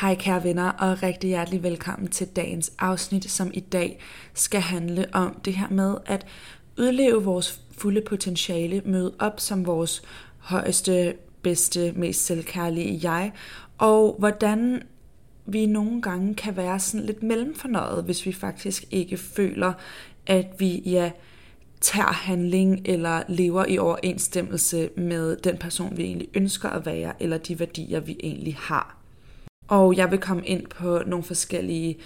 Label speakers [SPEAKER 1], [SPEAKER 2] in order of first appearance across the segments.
[SPEAKER 1] Hej kære venner, og rigtig hjertelig velkommen til dagens afsnit, som i dag skal handle om det her med at udleve vores fulde potentiale, møde op som vores højeste, bedste, mest selvkærlige jeg, og hvordan vi nogle gange kan være sådan lidt mellemfornøjet, hvis vi faktisk ikke føler, at vi ja, tager handling eller lever i overensstemmelse med den person, vi egentlig ønsker at være, eller de værdier, vi egentlig har. Og jeg vil komme ind på nogle forskellige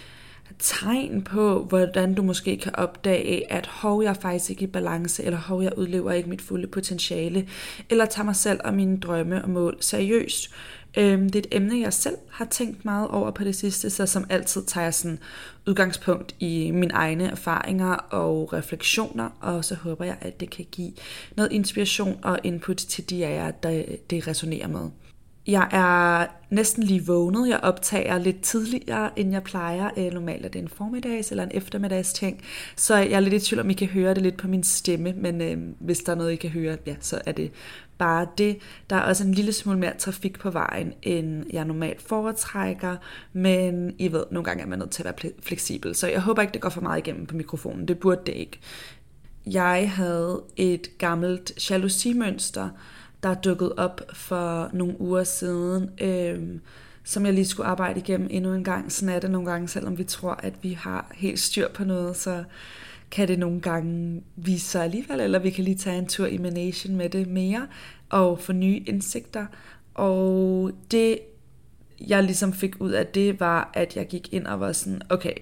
[SPEAKER 1] tegn på, hvordan du måske kan opdage, at hov, jeg er faktisk ikke i balance, eller hov, jeg udlever ikke mit fulde potentiale, eller tager mig selv og mine drømme og mål seriøst. Øhm, det er et emne, jeg selv har tænkt meget over på det sidste, så som altid tager jeg sådan udgangspunkt i mine egne erfaringer og refleksioner, og så håber jeg, at det kan give noget inspiration og input til de af jer, der det resonerer med. Jeg er næsten lige vågnet. Jeg optager lidt tidligere, end jeg plejer. Øh, normalt er det en formiddags eller en eftermiddags ting. Så jeg er lidt i tvivl om, I kan høre det lidt på min stemme. Men øh, hvis der er noget, I kan høre, ja, så er det bare det. Der er også en lille smule mere trafik på vejen, end jeg normalt foretrækker. Men I ved, nogle gange er man nødt til at være fleksibel. Så jeg håber ikke, det går for meget igennem på mikrofonen. Det burde det ikke. Jeg havde et gammelt jalousimønster, der dukket op for nogle uger siden, øh, som jeg lige skulle arbejde igennem endnu en gang. Sådan er det nogle gange, selvom vi tror, at vi har helt styr på noget, så kan det nogle gange vise sig alligevel, eller vi kan lige tage en tur i Manation med det mere, og få nye indsigter. Og det, jeg ligesom fik ud af det, var, at jeg gik ind og var sådan, okay,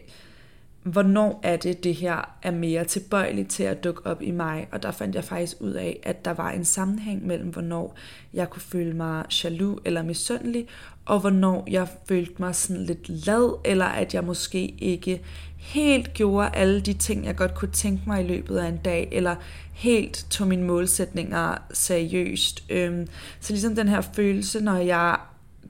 [SPEAKER 1] hvornår er det, det her er mere tilbøjeligt til at dukke op i mig. Og der fandt jeg faktisk ud af, at der var en sammenhæng mellem, hvornår jeg kunne føle mig jaloux eller misundelig, og hvornår jeg følte mig sådan lidt lad, eller at jeg måske ikke helt gjorde alle de ting, jeg godt kunne tænke mig i løbet af en dag, eller helt tog mine målsætninger seriøst. Øhm, så ligesom den her følelse, når jeg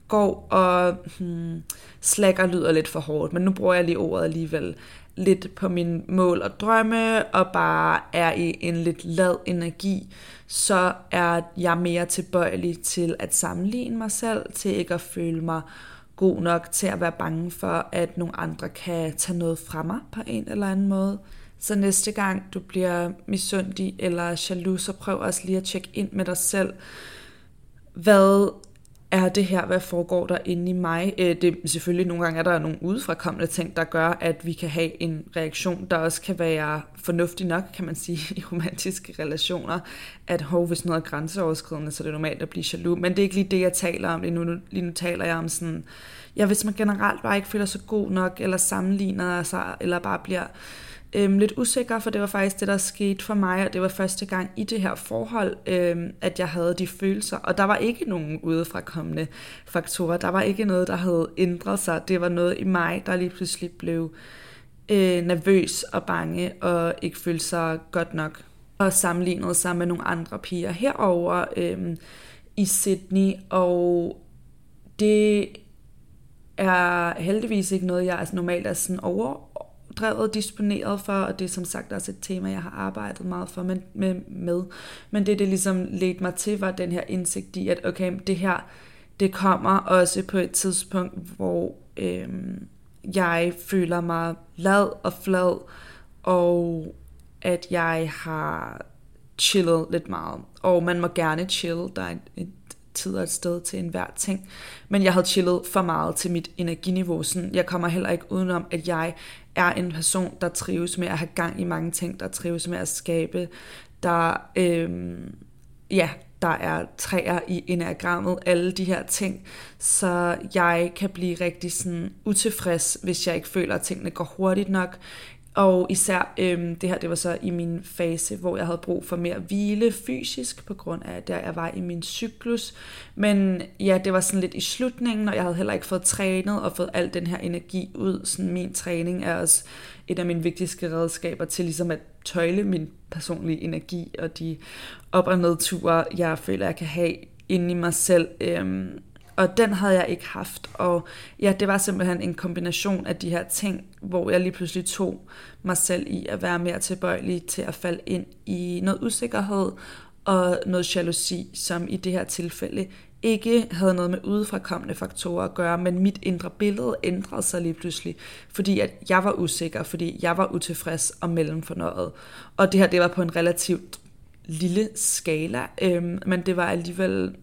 [SPEAKER 1] går og hmm, slækker lyder lidt for hårdt, men nu bruger jeg lige ordet alligevel lidt på min mål og drømme, og bare er i en lidt lad energi, så er jeg mere tilbøjelig til at sammenligne mig selv, til ikke at føle mig god nok til at være bange for, at nogle andre kan tage noget fra mig på en eller anden måde. Så næste gang du bliver misundig eller jaloux, så prøv også lige at tjekke ind med dig selv. Hvad er det her, hvad foregår der inde i mig? Øh, det, selvfølgelig nogle gange er der nogle udefrakommende ting, der gør, at vi kan have en reaktion, der også kan være fornuftig nok, kan man sige, i romantiske relationer, at hov, hvis noget er grænseoverskridende, så er det normalt at blive jaloux. Men det er ikke lige det, jeg taler om. Lige nu, lige nu taler jeg om sådan, ja, hvis man generelt bare ikke føler sig god nok, eller sammenligner sig, eller bare bliver øhm, lidt usikker, for det var faktisk det, der skete for mig, og det var første gang i det her forhold, øhm, at jeg havde de følelser, og der var ikke nogen udefrakommende faktorer, der var ikke noget, der havde ændret sig, det var noget i mig, der lige pludselig blev øh, nervøs og bange, og ikke følte sig godt nok, og sammenlignede sig med nogle andre piger herover øhm, i Sydney, og det er heldigvis ikke noget, jeg altså normalt er sådan over drevet disponeret for, og det er som sagt også et tema, jeg har arbejdet meget for med, med, med. Men det, det ligesom ledte mig til, var den her indsigt i, at okay, det her, det kommer også på et tidspunkt, hvor øh, jeg føler mig lad og flad, og at jeg har chillet lidt meget. Og man må gerne chill, der er et, tid og et sted til enhver ting. Men jeg havde chillet for meget til mit energiniveau. Sådan, jeg kommer heller ikke udenom, at jeg er en person, der trives med at have gang i mange ting, der trives med at skabe, der, øh, ja, der er træer i enagrammet, alle de her ting. Så jeg kan blive rigtig sådan utilfreds, hvis jeg ikke føler, at tingene går hurtigt nok, og især øhm, det her, det var så i min fase, hvor jeg havde brug for mere hvile fysisk, på grund af, at jeg var i min cyklus. Men ja, det var sådan lidt i slutningen, og jeg havde heller ikke fået trænet og fået al den her energi ud. Sådan min træning er også et af mine vigtigste redskaber til ligesom at tøjle min personlige energi og de op- og nedture, jeg føler, jeg kan have inde i mig selv. Øhm, og den havde jeg ikke haft. Og ja, det var simpelthen en kombination af de her ting, hvor jeg lige pludselig tog mig selv i at være mere tilbøjelig til at falde ind i noget usikkerhed og noget jalousi, som i det her tilfælde ikke havde noget med udefrakommende faktorer at gøre, men mit indre billede ændrede sig lige pludselig, fordi at jeg var usikker, fordi jeg var utilfreds og mellemfornøjet. Og det her, det var på en relativt lille skala, øhm, men det var alligevel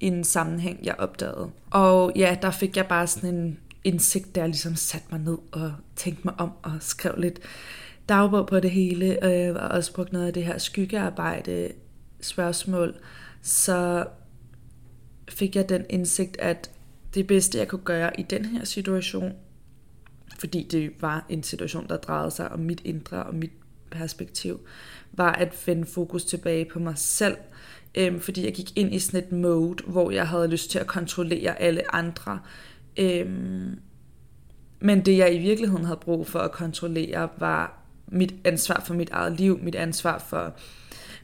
[SPEAKER 1] en sammenhæng, jeg opdagede. Og ja, der fik jeg bare sådan en indsigt, der ligesom satte mig ned og tænkte mig om og skrev lidt dagbog på det hele, og jeg har også brugt noget af det her skyggearbejde spørgsmål, så fik jeg den indsigt, at det bedste, jeg kunne gøre i den her situation, fordi det var en situation, der drejede sig om mit indre og mit perspektiv, var at vende fokus tilbage på mig selv, øhm, fordi jeg gik ind i sådan et mode, hvor jeg havde lyst til at kontrollere alle andre. Øhm, men det jeg i virkeligheden havde brug for at kontrollere, var mit ansvar for mit eget liv, mit ansvar for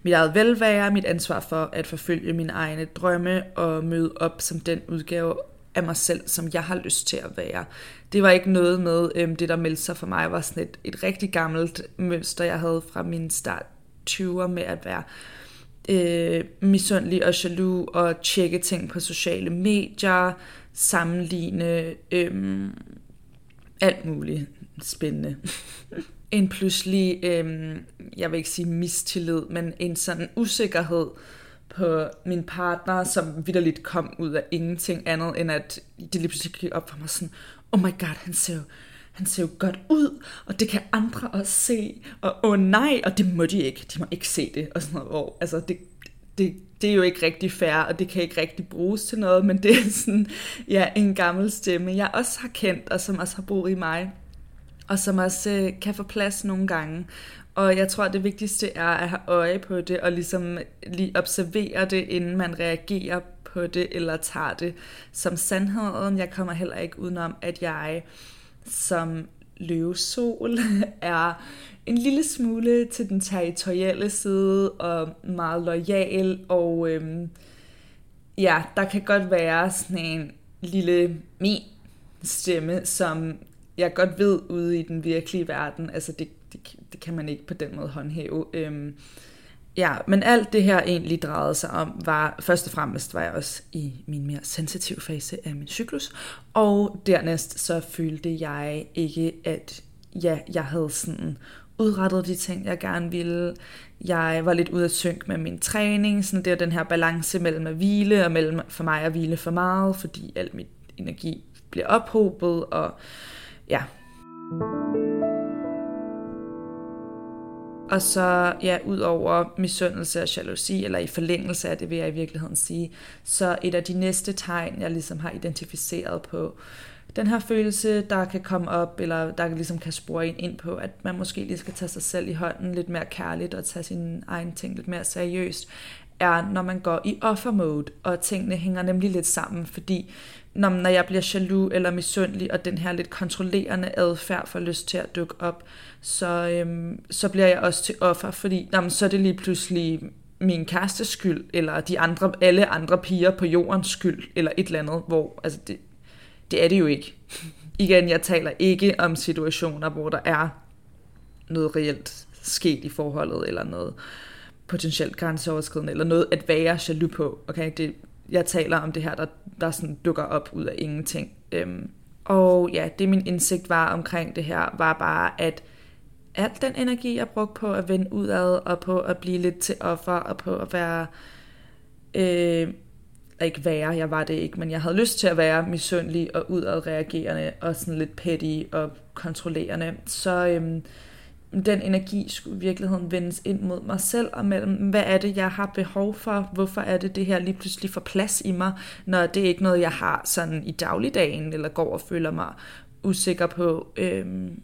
[SPEAKER 1] mit eget velvære, mit ansvar for at forfølge mine egne drømme og møde op som den udgave af mig selv, som jeg har lyst til at være. Det var ikke noget med, øhm, det der meldte sig for mig, var sådan et, et rigtig gammelt mønster, jeg havde fra min start 20'er med at være øh, misundelig og jaloux og tjekke ting på sociale medier, sammenligne øh, alt muligt spændende. en pludselig, øh, jeg vil ikke sige mistillid, men en sådan usikkerhed på min partner, som vidderligt kom ud af ingenting andet, end at det lige pludselig gik op for mig sådan, oh my god, han ser jo, han ser jo godt ud, og det kan andre også se, og åh oh nej, og det må de ikke, de må ikke se det, og sådan noget, hvor, altså det, det, det er jo ikke rigtig fair, og det kan ikke rigtig bruges til noget, men det er sådan, ja, en gammel stemme, jeg også har kendt, og som også har boet i mig, og som også øh, kan få plads nogle gange. Og jeg tror, det vigtigste er at have øje på det, og ligesom lige observere det, inden man reagerer på det, eller tager det som sandheden. Jeg kommer heller ikke udenom, at jeg som løvesol er en lille smule til den territorielle side, og meget lojal, og øhm, ja, der kan godt være sådan en lille min stemme, som jeg godt ved ude i den virkelige verden, altså det, det, det kan man ikke på den måde håndhæve. Øhm, ja, men alt det her egentlig drejede sig om, var først og fremmest var jeg også i min mere sensitive fase af min cyklus, og dernæst så følte jeg ikke, at ja, jeg havde sådan udrettet de ting, jeg gerne ville. Jeg var lidt ude at synk med min træning, sådan det er den her balance mellem at hvile og mellem for mig at hvile for meget, fordi al mit energi bliver ophobet, og ja. Og så, ja, ud over misundelse og jalousi, eller i forlængelse af det, vil jeg i virkeligheden sige, så et af de næste tegn, jeg ligesom har identificeret på den her følelse, der kan komme op, eller der ligesom kan spore en ind på, at man måske lige skal tage sig selv i hånden lidt mere kærligt, og tage sin egen ting lidt mere seriøst, er, når man går i offer-mode, og tingene hænger nemlig lidt sammen, fordi når, når jeg bliver jaloux eller misundelig, og den her lidt kontrollerende adfærd får lyst til at dukke op, så, øhm, så bliver jeg også til offer, fordi jamen, så er det lige pludselig min kærestes skyld, eller de andre, alle andre piger på jordens skyld, eller et eller andet, hvor altså det, det er det jo ikke. Igen, jeg taler ikke om situationer, hvor der er noget reelt sket i forholdet, eller noget potentielt grænseoverskridende, eller noget at være jaloux på. Okay, det, jeg taler om det her, der, der sådan dukker op ud af ingenting. Øhm, og ja, det min indsigt var omkring det her, var bare, at al den energi, jeg brugte på at vende udad, og på at blive lidt til offer, og på at være øh, ikke være, jeg var det ikke, men jeg havde lyst til at være misundelig og udadreagerende og sådan lidt petty og kontrollerende. Så øhm, den energi skulle i virkeligheden vendes ind mod mig selv og mellem, hvad er det, jeg har behov for? Hvorfor er det, det her lige pludselig får plads i mig, når det er ikke noget, jeg har sådan i dagligdagen, eller går og føler mig usikker på. Øhm,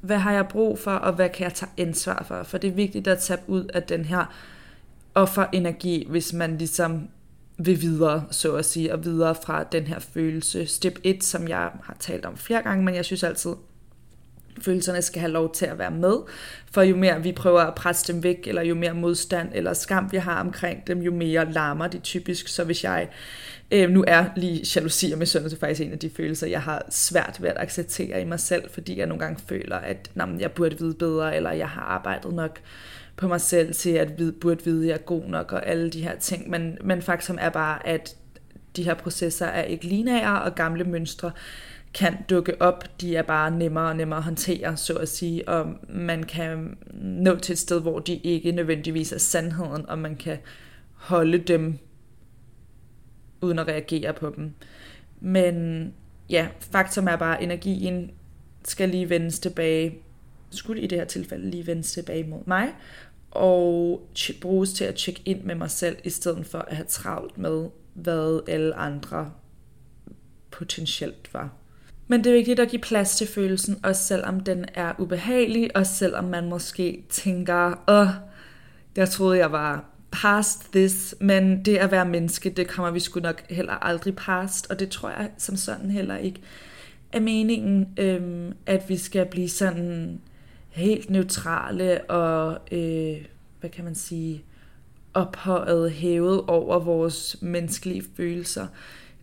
[SPEAKER 1] hvad har jeg brug for, og hvad kan jeg tage ansvar for? For det er vigtigt at tage ud af den her offerenergi, hvis man ligesom vil videre, så at sige, og videre fra den her følelse. Step 1, som jeg har talt om flere gange, men jeg synes altid, følelserne skal have lov til at være med, for jo mere vi prøver at presse dem væk, eller jo mere modstand eller skam vi har omkring dem, jo mere larmer de typisk. Så hvis jeg øh, nu er lige jalousi og misundelse faktisk en af de følelser, jeg har svært ved at acceptere i mig selv, fordi jeg nogle gange føler, at jamen, jeg burde vide bedre, eller jeg har arbejdet nok på mig selv til at vide, burde vide, at jeg er god nok, og alle de her ting. Men, men faktum er bare, at de her processer er ikke lineære, og gamle mønstre kan dukke op. De er bare nemmere og nemmere at håndtere, så at sige, og man kan nå til et sted, hvor de ikke nødvendigvis er sandheden, og man kan holde dem uden at reagere på dem. Men ja, faktum er bare, at energien skal lige vendes tilbage, skulle i det her tilfælde lige vendes tilbage mod mig, og bruges til at tjekke ind med mig selv, i stedet for at have travlt med, hvad alle andre potentielt var. Men det er vigtigt at give plads til følelsen, også selvom den er ubehagelig, og selvom man måske tænker, åh, jeg troede, jeg var past this, men det at være menneske, det kommer vi sgu nok heller aldrig past, og det tror jeg som sådan heller ikke er meningen, øhm, at vi skal blive sådan helt neutrale og, øh, hvad kan man sige, ophøjet, hævet over vores menneskelige følelser.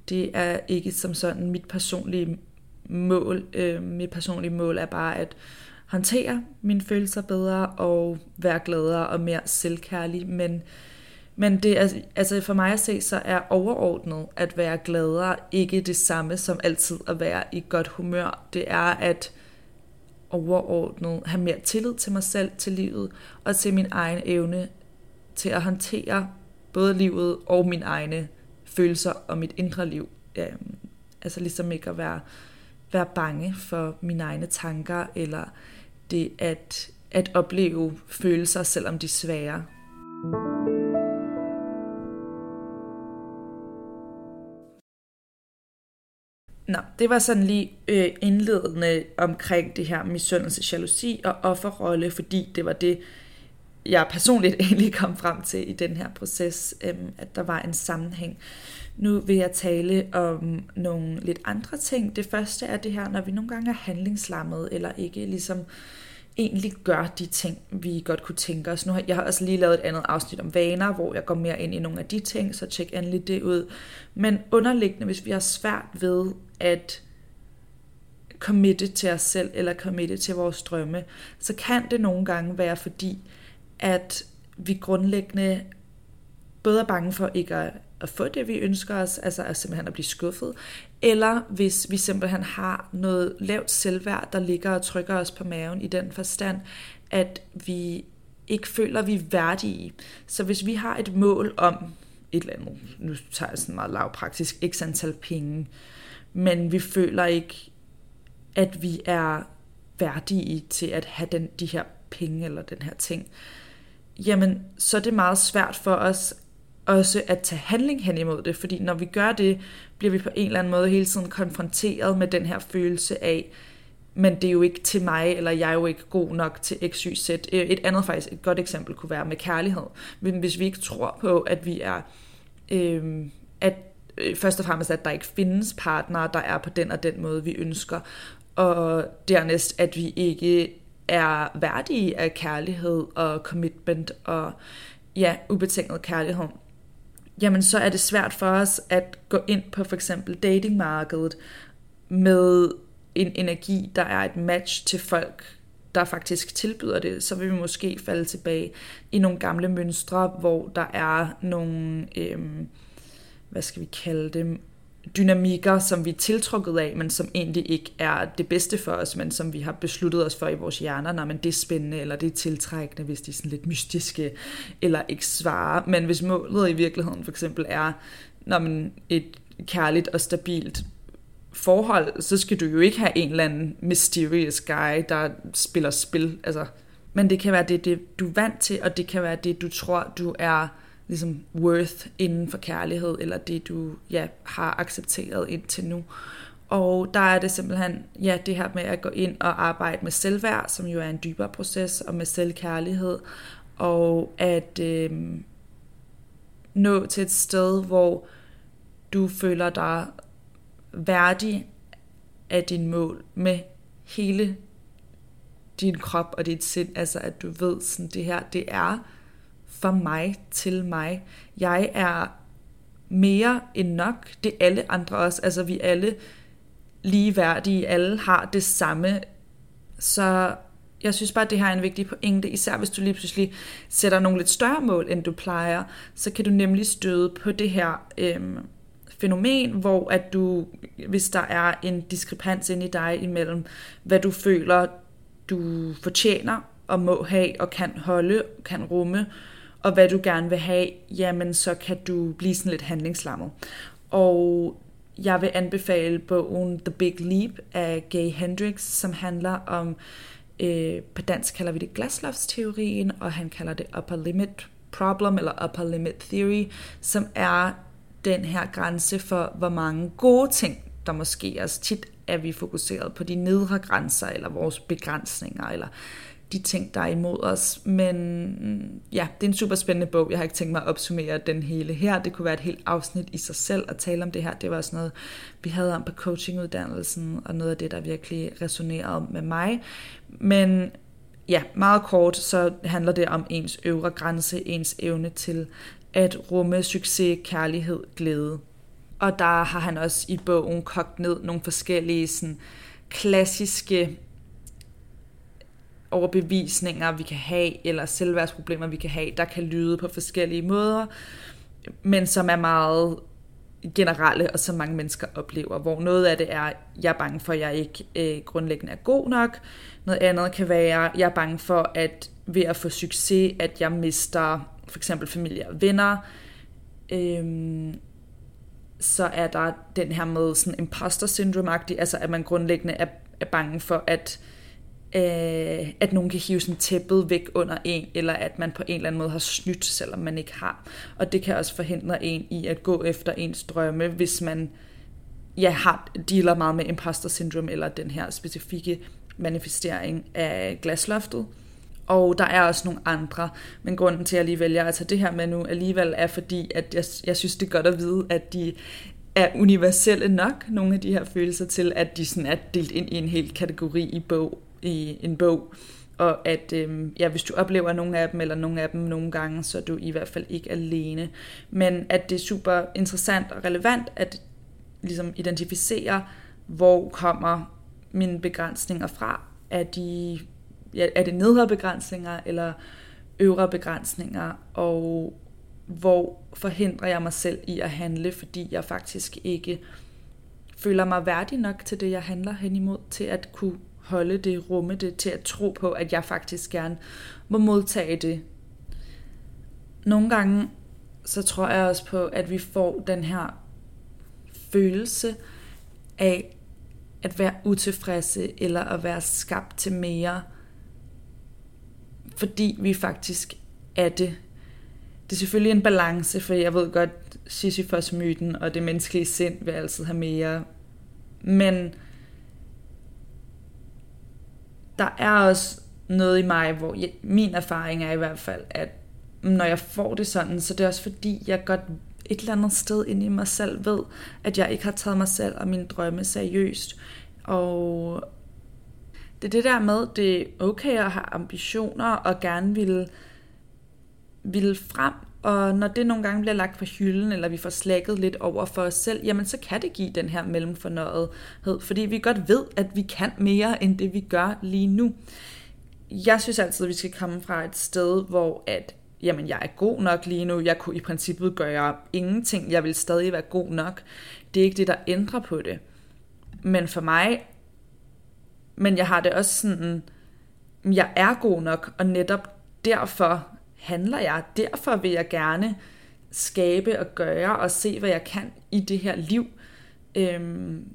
[SPEAKER 1] Det er ikke som sådan mit personlige mål. Øh, mit personlige mål er bare at håndtere mine følelser bedre og være gladere og mere selvkærlig, men men det er, altså for mig at se, så er overordnet at være gladere ikke det samme som altid at være i godt humør. Det er at overordnet have mere tillid til mig selv, til livet og til min egen evne til at håndtere både livet og mine egne følelser og mit indre liv. Øhm, altså ligesom ikke at være være bange for mine egne tanker, eller det at, at opleve følelser, selvom de er svære. Nå, det var sådan lige øh, indledende omkring det her misundelse, jalousi og offerrolle, fordi det var det, jeg personligt egentlig kom frem til i den her proces, øh, at der var en sammenhæng. Nu vil jeg tale om nogle lidt andre ting. Det første er det her, når vi nogle gange er handlingslammet, eller ikke ligesom egentlig gør de ting, vi godt kunne tænke os. Nu har jeg har også lige lavet et andet afsnit om vaner, hvor jeg går mere ind i nogle af de ting, så tjek endelig det ud. Men underliggende, hvis vi har svært ved at committe til os selv, eller committe til vores drømme, så kan det nogle gange være fordi, at vi grundlæggende både er bange for ikke at at få det, vi ønsker os, altså at simpelthen at blive skuffet, eller hvis vi simpelthen har noget lavt selvværd, der ligger og trykker os på maven i den forstand, at vi ikke føler, at vi er værdige. Så hvis vi har et mål om et eller andet, nu tager jeg sådan meget lavpraktisk, x antal penge, men vi føler ikke, at vi er værdige til at have den, de her penge eller den her ting, jamen så er det meget svært for os også at tage handling hen imod det, fordi når vi gør det, bliver vi på en eller anden måde hele tiden konfronteret med den her følelse af, men det er jo ikke til mig, eller jeg er jo ikke god nok til X, Y, Z. Øh, et andet faktisk, et godt eksempel kunne være med kærlighed. Men hvis vi ikke tror på, at vi er, øh, at øh, først og fremmest, at der ikke findes partnere, der er på den og den måde, vi ønsker, og dernæst, at vi ikke er værdige af kærlighed og commitment og ja, ubetinget kærlighed, jamen så er det svært for os at gå ind på for eksempel datingmarkedet med en energi, der er et match til folk, der faktisk tilbyder det, så vil vi måske falde tilbage i nogle gamle mønstre, hvor der er nogle, øhm, hvad skal vi kalde dem, dynamikker, som vi er tiltrukket af, men som egentlig ikke er det bedste for os, men som vi har besluttet os for i vores hjerner, når man det er spændende, eller det er tiltrækkende, hvis de er sådan lidt mystiske, eller ikke svarer. Men hvis målet i virkeligheden for eksempel er, når man et kærligt og stabilt forhold, så skal du jo ikke have en eller anden mysterious guy, der spiller spil. Altså, men det kan være det, det, du er vant til, og det kan være det, du tror, du er ligesom worth inden for kærlighed, eller det du ja, har accepteret indtil nu. Og der er det simpelthen, ja, det her med at gå ind og arbejde med selvværd, som jo er en dybere proces, og med selvkærlighed, og at øh, nå til et sted, hvor du føler dig værdig af din mål med hele din krop og dit sind, altså at du ved sådan det her, det er for mig til mig. Jeg er mere end nok. Det er alle andre også. Altså vi er alle ligeværdige. Alle har det samme. Så jeg synes bare, at det her er en vigtig pointe, især hvis du lige pludselig sætter nogle lidt større mål, end du plejer, så kan du nemlig støde på det her øhm, fænomen, hvor at du, hvis der er en diskrepans inde i dig imellem, hvad du føler, du fortjener og må have og kan holde, kan rumme, og hvad du gerne vil have, jamen så kan du blive sådan lidt handlingslammet. Og jeg vil anbefale bogen The Big Leap af Gay Hendricks, som handler om, øh, på dansk kalder vi det glaslofteorien, og han kalder det upper limit problem, eller upper limit theory, som er den her grænse for, hvor mange gode ting, der måske også tit er vi fokuseret på de nedre grænser, eller vores begrænsninger, eller de ting, der er imod os. Men mm, ja, det er en super spændende bog. Jeg har ikke tænkt mig at opsummere den hele her. Det kunne være et helt afsnit i sig selv at tale om det her. Det var også noget, vi havde om på coachinguddannelsen, og noget af det, der virkelig resonerede med mig. Men ja, meget kort, så handler det om ens øvre grænse, ens evne til at rumme succes, kærlighed, glæde. Og der har han også i bogen kogt ned nogle forskellige sådan, klassiske overbevisninger, vi kan have, eller selvværdsproblemer, vi kan have, der kan lyde på forskellige måder, men som er meget generelle, og som mange mennesker oplever, hvor noget af det er, jeg er bange for, at jeg ikke øh, grundlæggende er god nok. Noget andet kan være, jeg er bange for, at ved at få succes, at jeg mister for eksempel familie og venner. Øhm, så er der den her med sådan imposter syndrome altså at man grundlæggende er, er bange for, at øh, Øh, at nogen kan hive sådan tæppet væk under en, eller at man på en eller anden måde har snydt, selvom man ikke har. Og det kan også forhindre en i at gå efter ens drømme, hvis man ja, har, dealer meget med imposter syndrome, eller den her specifikke manifestering af glasloftet. Og der er også nogle andre, men grunden til, at jeg lige vælger at tage det her med nu alligevel, er fordi, at jeg, jeg synes, det er godt at vide, at de er universelle nok, nogle af de her følelser, til at de sådan er delt ind i en hel kategori i bog, i en bog, og at øh, ja, hvis du oplever nogle af dem, eller nogle af dem nogle gange, så er du i hvert fald ikke alene. Men at det er super interessant og relevant at ligesom identificere, hvor kommer mine begrænsninger fra. Er, de, ja, er det nedre begrænsninger, eller øvre begrænsninger, og hvor forhindrer jeg mig selv i at handle, fordi jeg faktisk ikke føler mig værdig nok til det, jeg handler hen imod, til at kunne holde det, rumme det, til at tro på, at jeg faktisk gerne må modtage det. Nogle gange, så tror jeg også på, at vi får den her følelse af at være utilfredse, eller at være skabt til mere, fordi vi faktisk er det. Det er selvfølgelig en balance, for jeg ved godt, Sisyphos-myten og det menneskelige sind vil altid have mere. Men der er også noget i mig, hvor jeg, min erfaring er i hvert fald, at når jeg får det sådan, så det er også fordi, jeg godt et eller andet sted inde i mig selv ved, at jeg ikke har taget mig selv og mine drømme seriøst. Og det er det der med, det er okay at have ambitioner og gerne vil, vil frem, og når det nogle gange bliver lagt på hylden, eller vi får slækket lidt over for os selv, jamen så kan det give den her mellemfornøjethed, fordi vi godt ved, at vi kan mere end det, vi gør lige nu. Jeg synes altid, at vi skal komme fra et sted, hvor at, jamen jeg er god nok lige nu, jeg kunne i princippet gøre ingenting, jeg vil stadig være god nok. Det er ikke det, der ændrer på det. Men for mig, men jeg har det også sådan, jeg er god nok, og netop derfor handler jeg. Derfor vil jeg gerne skabe og gøre og se, hvad jeg kan i det her liv. Øhm,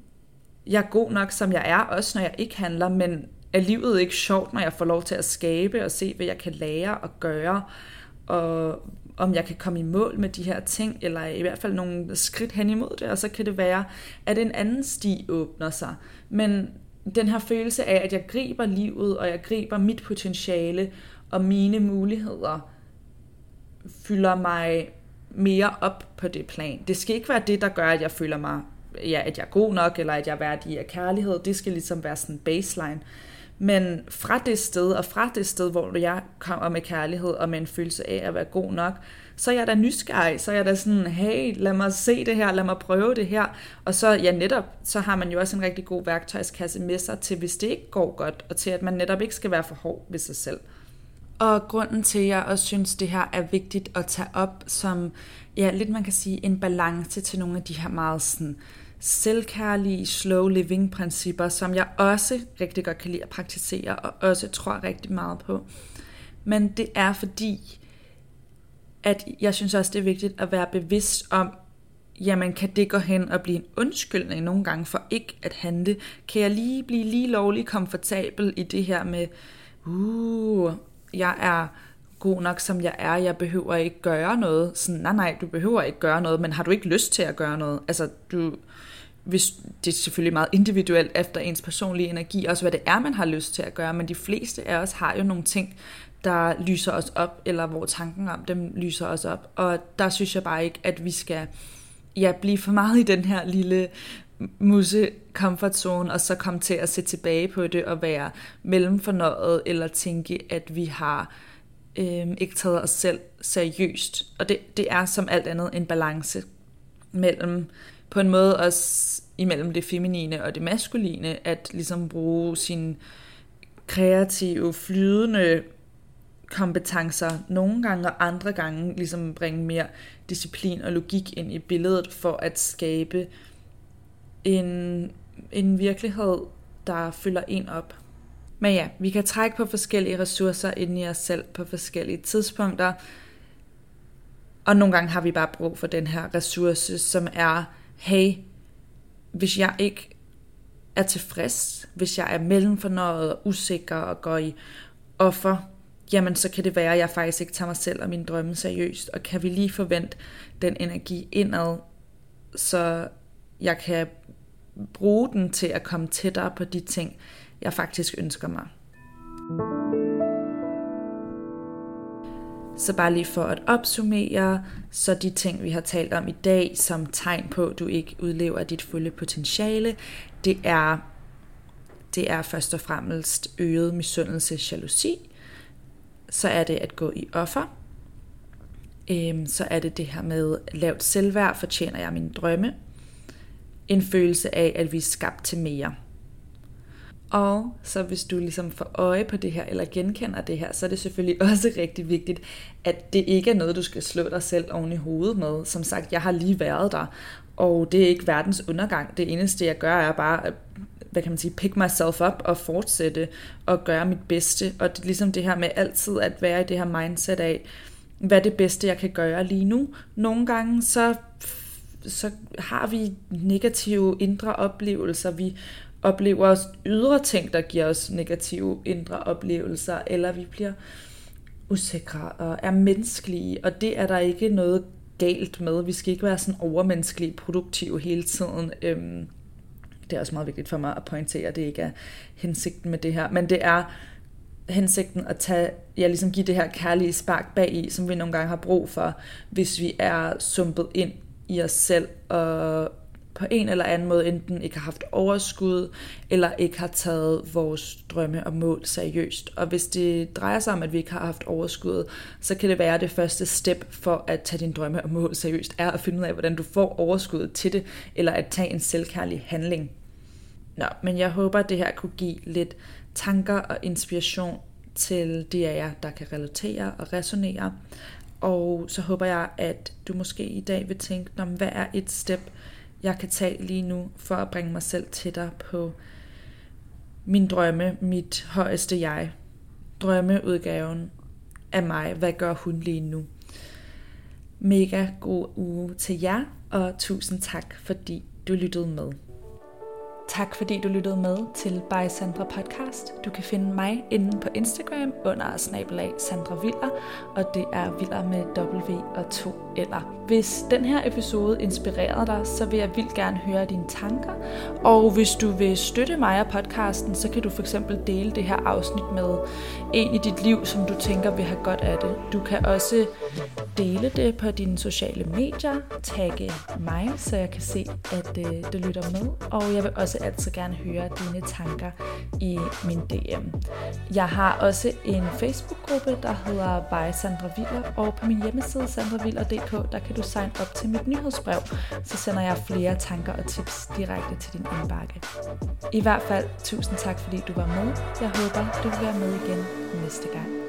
[SPEAKER 1] jeg er god nok, som jeg er, også når jeg ikke handler, men er livet ikke sjovt, når jeg får lov til at skabe og se, hvad jeg kan lære og gøre, og, om jeg kan komme i mål med de her ting, eller i hvert fald nogle skridt hen imod det, og så kan det være, at en anden sti åbner sig. Men den her følelse af, at jeg griber livet, og jeg griber mit potentiale og mine muligheder, fylder mig mere op på det plan. Det skal ikke være det, der gør, at jeg føler mig, ja, at jeg er god nok, eller at jeg er værdig af kærlighed. Det skal ligesom være sådan baseline. Men fra det sted, og fra det sted, hvor jeg kommer med kærlighed og med en følelse af at være god nok, så er jeg da nysgerrig, så er jeg da sådan, hey, lad mig se det her, lad mig prøve det her. Og så, ja netop, så har man jo også en rigtig god værktøjskasse med sig til, hvis det ikke går godt, og til at man netop ikke skal være for hård ved sig selv. Og grunden til, at jeg også synes, det her er vigtigt at tage op som, ja, lidt man kan sige, en balance til nogle af de her meget sådan, selvkærlige slow living principper, som jeg også rigtig godt kan lide at praktisere, og også tror rigtig meget på. Men det er fordi, at jeg synes også, det er vigtigt at være bevidst om, jamen kan det gå hen og blive en undskyldning nogle gange for ikke at handle? Kan jeg lige blive lige lovlig komfortabel i det her med, uh, jeg er god nok, som jeg er, jeg behøver ikke gøre noget. Sådan, nej, nej, du behøver ikke gøre noget, men har du ikke lyst til at gøre noget? Altså, du, hvis, det er selvfølgelig meget individuelt efter ens personlige energi, også hvad det er, man har lyst til at gøre, men de fleste af os har jo nogle ting, der lyser os op, eller hvor tanken om dem lyser os op. Og der synes jeg bare ikke, at vi skal ja, blive for meget i den her lille musse comfort zone, og så komme til at se tilbage på det og være mellemfornøjet, eller tænke, at vi har øh, ikke taget os selv seriøst. Og det, det er som alt andet en balance mellem, på en måde også imellem det feminine og det maskuline, at ligesom bruge sin kreative, flydende kompetencer nogle gange, og andre gange ligesom bringe mere disciplin og logik ind i billedet for at skabe en, en virkelighed, der fylder en op. Men ja, vi kan trække på forskellige ressourcer ind i os selv på forskellige tidspunkter, og nogle gange har vi bare brug for den her ressource, som er, hey, hvis jeg ikke er tilfreds, hvis jeg er mellemfornøjet og usikker og går i offer, jamen så kan det være, at jeg faktisk ikke tager mig selv og mine drømme seriøst. Og kan vi lige forvente den energi indad, så jeg kan bruge den til at komme tættere på de ting, jeg faktisk ønsker mig. Så bare lige for at opsummere, så de ting, vi har talt om i dag, som tegn på, at du ikke udlever dit fulde potentiale, det er, det er først og fremmest øget misundelse, jalousi, så er det at gå i offer, øhm, så er det det her med lavt selvværd, fortjener jeg mine drømme, en følelse af, at vi er skabt til mere. Og så hvis du ligesom får øje på det her, eller genkender det her, så er det selvfølgelig også rigtig vigtigt, at det ikke er noget, du skal slå dig selv oven i hovedet med. Som sagt, jeg har lige været der, og det er ikke verdens undergang. Det eneste, jeg gør, er bare at hvad kan man sige, pick myself up og fortsætte og gøre mit bedste. Og det er ligesom det her med altid at være i det her mindset af, hvad er det bedste, jeg kan gøre lige nu. Nogle gange så, så har vi negative indre oplevelser. Vi oplever ydre ting, der giver os negative indre oplevelser, eller vi bliver usikre og er menneskelige, og det er der ikke noget galt med. Vi skal ikke være sådan overmenneskelige, produktive hele tiden. Øhm, det er også meget vigtigt for mig at pointere, at det ikke er hensigten med det her, men det er hensigten at tage, ja, ligesom give det her kærlige spark bag i, som vi nogle gange har brug for, hvis vi er sumpet ind i os selv og på en eller anden måde enten ikke har haft overskud, eller ikke har taget vores drømme og mål seriøst. Og hvis det drejer sig om, at vi ikke har haft overskud, så kan det være, at det første step for at tage din drømme og mål seriøst, er at finde ud af, hvordan du får overskud til det, eller at tage en selvkærlig handling. Nå, men jeg håber, at det her kunne give lidt tanker og inspiration til de af jer, der kan relatere og resonere. Og så håber jeg, at du måske i dag vil tænke, hvad er et step, jeg kan tage lige nu, for at bringe mig selv tættere på min drømme, mit højeste jeg. Drømmeudgaven af mig. Hvad gør hun lige nu? Mega god uge til jer, og tusind tak, fordi du lyttede med. Tak fordi du lyttede med til By Sandra Podcast. Du kan finde mig inde på Instagram under snabelag Sandra Viller, og det er Viller med W og to eller. Hvis den her episode inspirerede dig, så vil jeg vildt gerne høre dine tanker. Og hvis du vil støtte mig og podcasten, så kan du for eksempel dele det her afsnit med en i dit liv, som du tænker vil have godt af det. Du kan også dele det på dine sociale medier, tagge mig, så jeg kan se, at øh, du lytter med. Og jeg vil også altid gerne høre dine tanker i min DM. Jeg har også en Facebook-gruppe, der hedder By Sandra Viller, og på min hjemmeside sandraviller.dk, der kan du signe op til mit nyhedsbrev, så sender jeg flere tanker og tips direkte til din indbakke. I hvert fald, tusind tak fordi du var med. Jeg håber, du vil være med igen næste gang.